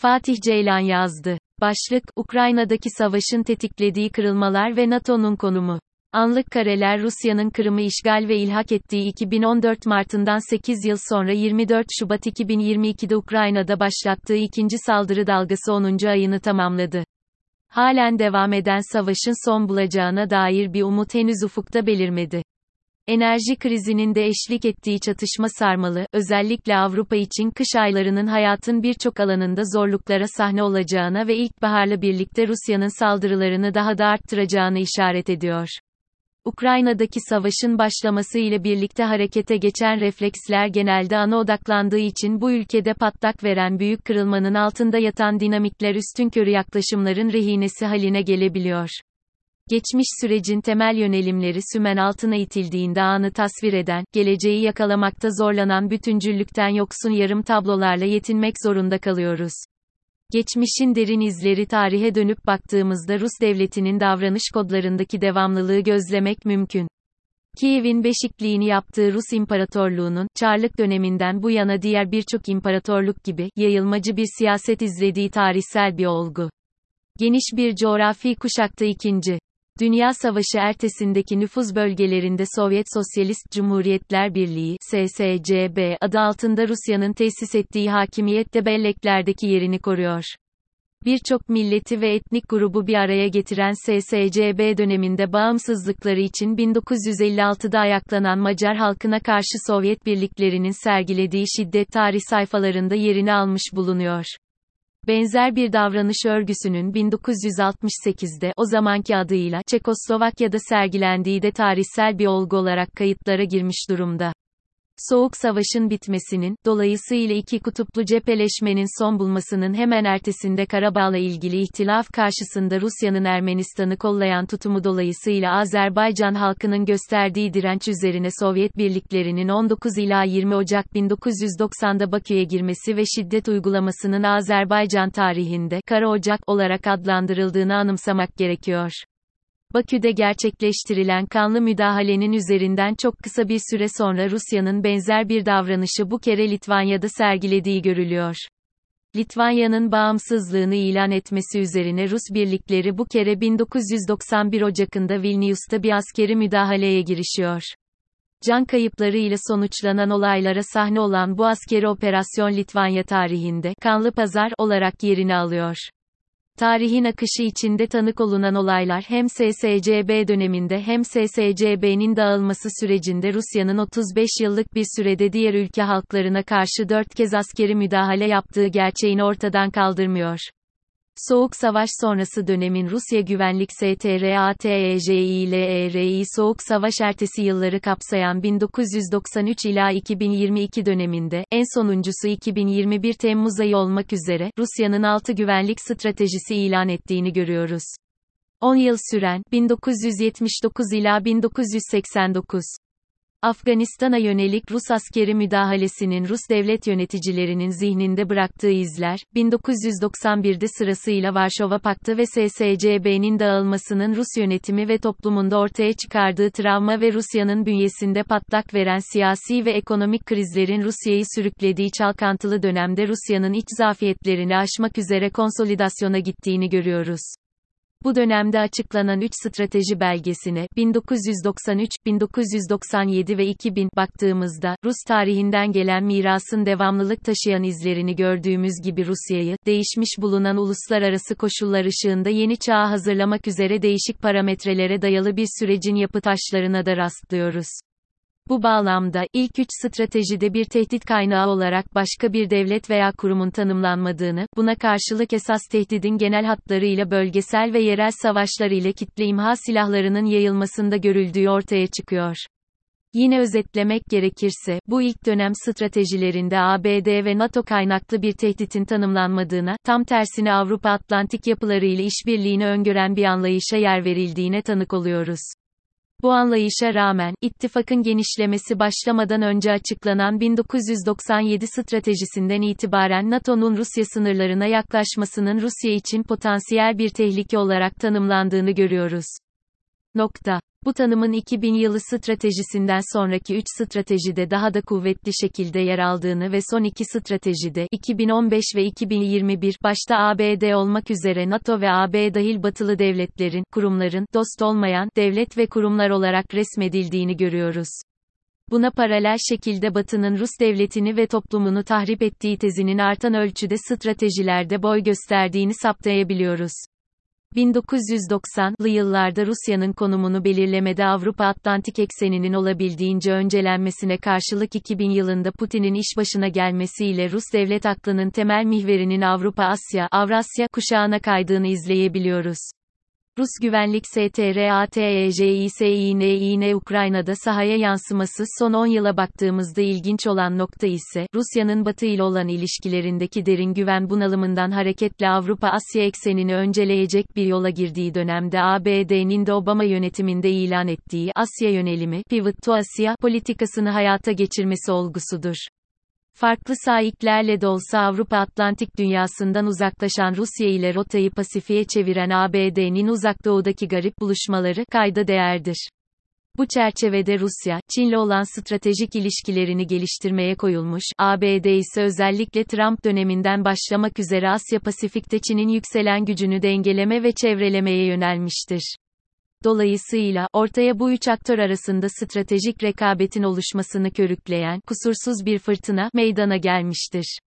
Fatih Ceylan yazdı. Başlık, Ukrayna'daki savaşın tetiklediği kırılmalar ve NATO'nun konumu. Anlık kareler Rusya'nın Kırım'ı işgal ve ilhak ettiği 2014 Mart'ından 8 yıl sonra 24 Şubat 2022'de Ukrayna'da başlattığı ikinci saldırı dalgası 10. ayını tamamladı. Halen devam eden savaşın son bulacağına dair bir umut henüz ufukta belirmedi. Enerji krizinin de eşlik ettiği çatışma sarmalı, özellikle Avrupa için kış aylarının hayatın birçok alanında zorluklara sahne olacağına ve ilkbaharla birlikte Rusya'nın saldırılarını daha da arttıracağını işaret ediyor. Ukrayna'daki savaşın başlaması ile birlikte harekete geçen refleksler genelde ana odaklandığı için bu ülkede patlak veren büyük kırılmanın altında yatan dinamikler üstünkörü yaklaşımların rehinesi haline gelebiliyor. Geçmiş sürecin temel yönelimleri sümen altına itildiğinde anı tasvir eden, geleceği yakalamakta zorlanan bütüncüllükten yoksun yarım tablolarla yetinmek zorunda kalıyoruz. Geçmişin derin izleri tarihe dönüp baktığımızda Rus devletinin davranış kodlarındaki devamlılığı gözlemek mümkün. Kiev'in beşikliğini yaptığı Rus İmparatorluğu'nun, Çarlık döneminden bu yana diğer birçok imparatorluk gibi, yayılmacı bir siyaset izlediği tarihsel bir olgu. Geniş bir coğrafi kuşakta ikinci. Dünya Savaşı ertesindeki nüfuz bölgelerinde Sovyet Sosyalist Cumhuriyetler Birliği SSCB adı altında Rusya'nın tesis ettiği hakimiyet de belleklerdeki yerini koruyor. Birçok milleti ve etnik grubu bir araya getiren SSCB döneminde bağımsızlıkları için 1956'da ayaklanan Macar halkına karşı Sovyet birliklerinin sergilediği şiddet tarih sayfalarında yerini almış bulunuyor. Benzer bir davranış örgüsünün 1968'de o zamanki adıyla Çekoslovakya'da sergilendiği de tarihsel bir olgu olarak kayıtlara girmiş durumda. Soğuk Savaş'ın bitmesinin, dolayısıyla iki kutuplu cepheleşmenin son bulmasının hemen ertesinde Karabağ'la ilgili ihtilaf karşısında Rusya'nın Ermenistan'ı kollayan tutumu dolayısıyla Azerbaycan halkının gösterdiği direnç üzerine Sovyet birliklerinin 19 ila 20 Ocak 1990'da Bakü'ye girmesi ve şiddet uygulamasının Azerbaycan tarihinde Kara Ocak olarak adlandırıldığını anımsamak gerekiyor. Bakü'de gerçekleştirilen kanlı müdahalenin üzerinden çok kısa bir süre sonra Rusya'nın benzer bir davranışı bu kere Litvanya'da sergilediği görülüyor. Litvanya'nın bağımsızlığını ilan etmesi üzerine Rus birlikleri bu kere 1991 Ocak'ında Vilnius'ta bir askeri müdahaleye girişiyor. Can kayıpları ile sonuçlanan olaylara sahne olan bu askeri operasyon Litvanya tarihinde kanlı pazar olarak yerini alıyor. Tarihin akışı içinde tanık olunan olaylar hem SSCB döneminde hem SSCB'nin dağılması sürecinde Rusya'nın 35 yıllık bir sürede diğer ülke halklarına karşı dört kez askeri müdahale yaptığı gerçeğini ortadan kaldırmıyor. Soğuk Savaş sonrası dönemin Rusya Güvenlik STRATEJILERI Soğuk Savaş ertesi yılları kapsayan 1993 ila 2022 döneminde, en sonuncusu 2021 Temmuz ayı olmak üzere, Rusya'nın 6 güvenlik stratejisi ilan ettiğini görüyoruz. 10 yıl süren, 1979 ila 1989 Afganistan'a yönelik Rus askeri müdahalesinin Rus devlet yöneticilerinin zihninde bıraktığı izler, 1991'de sırasıyla Varşova Paktı ve SSCB'nin dağılmasının Rus yönetimi ve toplumunda ortaya çıkardığı travma ve Rusya'nın bünyesinde patlak veren siyasi ve ekonomik krizlerin Rusya'yı sürüklediği çalkantılı dönemde Rusya'nın iç zafiyetlerini aşmak üzere konsolidasyona gittiğini görüyoruz. Bu dönemde açıklanan 3 strateji belgesine 1993, 1997 ve 2000 baktığımızda Rus tarihinden gelen mirasın devamlılık taşıyan izlerini gördüğümüz gibi Rusya'yı değişmiş bulunan uluslararası koşullar ışığında yeni çağa hazırlamak üzere değişik parametrelere dayalı bir sürecin yapı taşlarına da rastlıyoruz. Bu bağlamda, ilk üç stratejide bir tehdit kaynağı olarak başka bir devlet veya kurumun tanımlanmadığını, buna karşılık esas tehdidin genel hatlarıyla bölgesel ve yerel savaşlar ile kitle imha silahlarının yayılmasında görüldüğü ortaya çıkıyor. Yine özetlemek gerekirse, bu ilk dönem stratejilerinde ABD ve NATO kaynaklı bir tehditin tanımlanmadığına, tam tersine Avrupa Atlantik yapıları ile işbirliğini öngören bir anlayışa yer verildiğine tanık oluyoruz. Bu anlayışa rağmen, ittifakın genişlemesi başlamadan önce açıklanan 1997 stratejisinden itibaren NATO'nun Rusya sınırlarına yaklaşmasının Rusya için potansiyel bir tehlike olarak tanımlandığını görüyoruz. Nokta. Bu tanımın 2000 yılı stratejisinden sonraki 3 stratejide daha da kuvvetli şekilde yer aldığını ve son iki stratejide 2015 ve 2021 başta ABD olmak üzere NATO ve AB dahil batılı devletlerin, kurumların, dost olmayan, devlet ve kurumlar olarak resmedildiğini görüyoruz. Buna paralel şekilde Batı'nın Rus devletini ve toplumunu tahrip ettiği tezinin artan ölçüde stratejilerde boy gösterdiğini saptayabiliyoruz. 1990'lı yıllarda Rusya'nın konumunu belirlemede Avrupa Atlantik ekseninin olabildiğince öncelenmesine karşılık 2000 yılında Putin'in iş başına gelmesiyle Rus devlet aklının temel mihverinin Avrupa-Asya, Avrasya kuşağına kaydığını izleyebiliyoruz. Rus güvenlik STRATEJISİNİN Ukrayna'da sahaya yansıması son 10 yıla baktığımızda ilginç olan nokta ise, Rusya'nın Batı ile olan ilişkilerindeki derin güven bunalımından hareketle Avrupa-Asya eksenini önceleyecek bir yola girdiği dönemde ABD'nin de Obama yönetiminde ilan ettiği Asya yönelimi, Pivot to Asia politikasını hayata geçirmesi olgusudur. Farklı sahiplerle de olsa Avrupa Atlantik dünyasından uzaklaşan Rusya ile rotayı Pasifik'e çeviren ABD'nin uzak doğudaki garip buluşmaları kayda değerdir. Bu çerçevede Rusya, Çin'le olan stratejik ilişkilerini geliştirmeye koyulmuş, ABD ise özellikle Trump döneminden başlamak üzere Asya Pasifik'te Çin'in yükselen gücünü dengeleme ve çevrelemeye yönelmiştir. Dolayısıyla, ortaya bu üç aktör arasında stratejik rekabetin oluşmasını körükleyen, kusursuz bir fırtına, meydana gelmiştir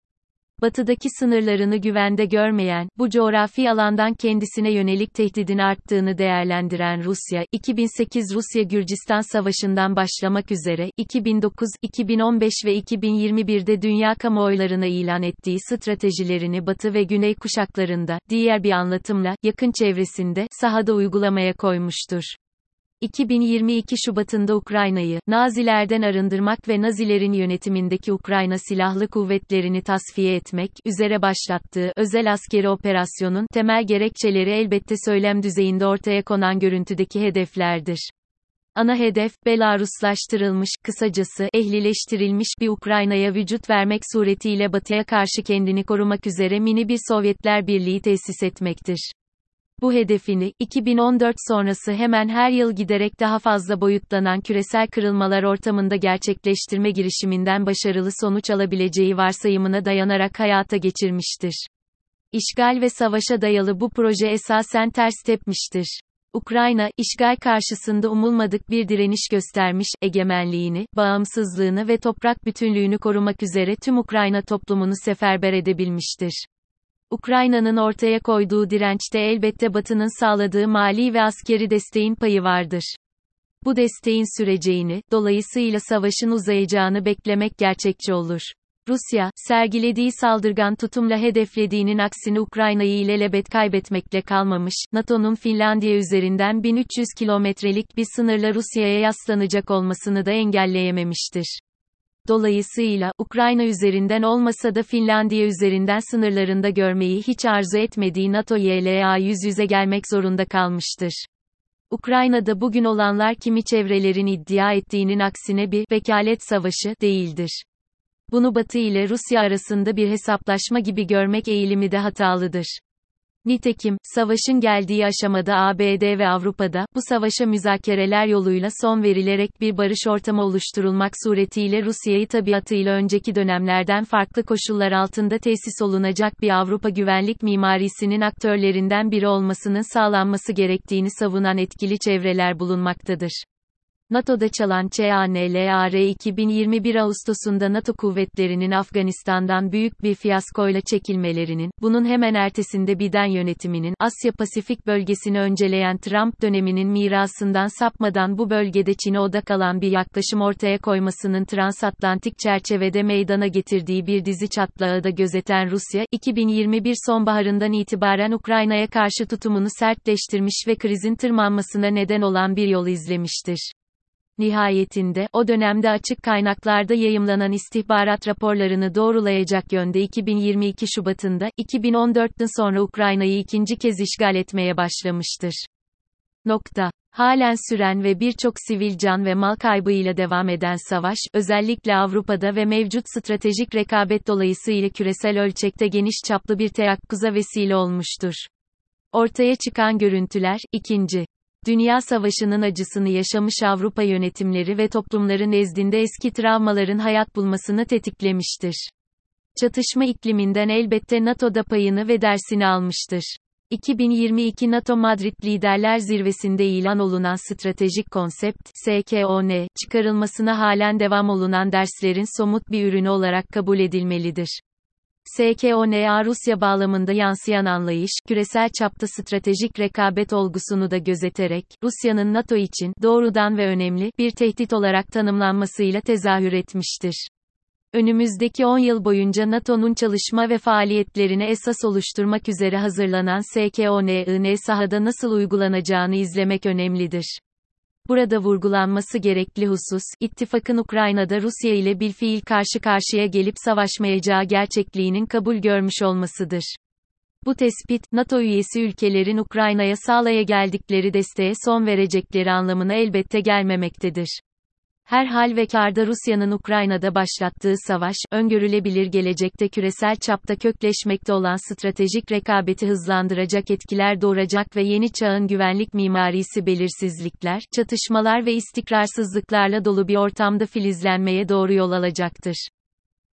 batıdaki sınırlarını güvende görmeyen, bu coğrafi alandan kendisine yönelik tehdidin arttığını değerlendiren Rusya, 2008 Rusya-Gürcistan Savaşı'ndan başlamak üzere, 2009, 2015 ve 2021'de dünya kamuoylarına ilan ettiği stratejilerini Batı ve Güney kuşaklarında, diğer bir anlatımla, yakın çevresinde, sahada uygulamaya koymuştur. 2022 Şubat'ında Ukrayna'yı, Nazilerden arındırmak ve Nazilerin yönetimindeki Ukrayna Silahlı Kuvvetlerini tasfiye etmek üzere başlattığı özel askeri operasyonun temel gerekçeleri elbette söylem düzeyinde ortaya konan görüntüdeki hedeflerdir. Ana hedef, Belaruslaştırılmış, kısacası, ehlileştirilmiş bir Ukrayna'ya vücut vermek suretiyle Batı'ya karşı kendini korumak üzere mini bir Sovyetler Birliği tesis etmektir. Bu hedefini, 2014 sonrası hemen her yıl giderek daha fazla boyutlanan küresel kırılmalar ortamında gerçekleştirme girişiminden başarılı sonuç alabileceği varsayımına dayanarak hayata geçirmiştir. İşgal ve savaşa dayalı bu proje esasen ters tepmiştir. Ukrayna, işgal karşısında umulmadık bir direniş göstermiş, egemenliğini, bağımsızlığını ve toprak bütünlüğünü korumak üzere tüm Ukrayna toplumunu seferber edebilmiştir. Ukrayna'nın ortaya koyduğu dirençte elbette Batı'nın sağladığı mali ve askeri desteğin payı vardır. Bu desteğin süreceğini, dolayısıyla savaşın uzayacağını beklemek gerçekçi olur. Rusya, sergilediği saldırgan tutumla hedeflediğinin aksine Ukrayna'yı ilelebet kaybetmekle kalmamış, NATO'nun Finlandiya üzerinden 1300 kilometrelik bir sınırla Rusya'ya yaslanacak olmasını da engelleyememiştir. Dolayısıyla, Ukrayna üzerinden olmasa da Finlandiya üzerinden sınırlarında görmeyi hiç arzu etmediği NATO YLA yüz yüze gelmek zorunda kalmıştır. Ukrayna'da bugün olanlar kimi çevrelerin iddia ettiğinin aksine bir vekalet savaşı değildir. Bunu Batı ile Rusya arasında bir hesaplaşma gibi görmek eğilimi de hatalıdır. Nitekim, savaşın geldiği aşamada ABD ve Avrupa'da, bu savaşa müzakereler yoluyla son verilerek bir barış ortamı oluşturulmak suretiyle Rusya'yı tabiatıyla önceki dönemlerden farklı koşullar altında tesis olunacak bir Avrupa güvenlik mimarisinin aktörlerinden biri olmasının sağlanması gerektiğini savunan etkili çevreler bulunmaktadır. NATO'da çalan CANLAR 2021 Ağustos'unda NATO kuvvetlerinin Afganistan'dan büyük bir fiyaskoyla çekilmelerinin, bunun hemen ertesinde Biden yönetiminin, Asya-Pasifik bölgesini önceleyen Trump döneminin mirasından sapmadan bu bölgede Çin'e odak alan bir yaklaşım ortaya koymasının transatlantik çerçevede meydana getirdiği bir dizi çatlağı da gözeten Rusya, 2021 sonbaharından itibaren Ukrayna'ya karşı tutumunu sertleştirmiş ve krizin tırmanmasına neden olan bir yol izlemiştir. Nihayetinde, o dönemde açık kaynaklarda yayımlanan istihbarat raporlarını doğrulayacak yönde 2022 Şubat'ında, 2014'ten sonra Ukrayna'yı ikinci kez işgal etmeye başlamıştır. Nokta. Halen süren ve birçok sivil can ve mal kaybıyla devam eden savaş, özellikle Avrupa'da ve mevcut stratejik rekabet dolayısıyla küresel ölçekte geniş çaplı bir teyakkuza vesile olmuştur. Ortaya çıkan görüntüler, ikinci. Dünya Savaşı'nın acısını yaşamış Avrupa yönetimleri ve toplumları nezdinde eski travmaların hayat bulmasını tetiklemiştir. Çatışma ikliminden elbette NATO da payını ve dersini almıştır. 2022 NATO Madrid Liderler Zirvesi'nde ilan olunan stratejik konsept, SKON, çıkarılmasına halen devam olunan derslerin somut bir ürünü olarak kabul edilmelidir. SKON'a Rusya bağlamında yansıyan anlayış, küresel çapta stratejik rekabet olgusunu da gözeterek, Rusya'nın NATO için, doğrudan ve önemli, bir tehdit olarak tanımlanmasıyla tezahür etmiştir. Önümüzdeki 10 yıl boyunca NATO'nun çalışma ve faaliyetlerini esas oluşturmak üzere hazırlanan SKON'ın sahada nasıl uygulanacağını izlemek önemlidir. Burada vurgulanması gerekli husus, ittifakın Ukrayna'da Rusya ile bir fiil karşı karşıya gelip savaşmayacağı gerçekliğinin kabul görmüş olmasıdır. Bu tespit, NATO üyesi ülkelerin Ukrayna'ya sağlaya geldikleri desteğe son verecekleri anlamına elbette gelmemektedir. Her hal ve karda Rusya'nın Ukrayna'da başlattığı savaş, öngörülebilir gelecekte küresel çapta kökleşmekte olan stratejik rekabeti hızlandıracak etkiler doğuracak ve yeni çağın güvenlik mimarisi belirsizlikler, çatışmalar ve istikrarsızlıklarla dolu bir ortamda filizlenmeye doğru yol alacaktır.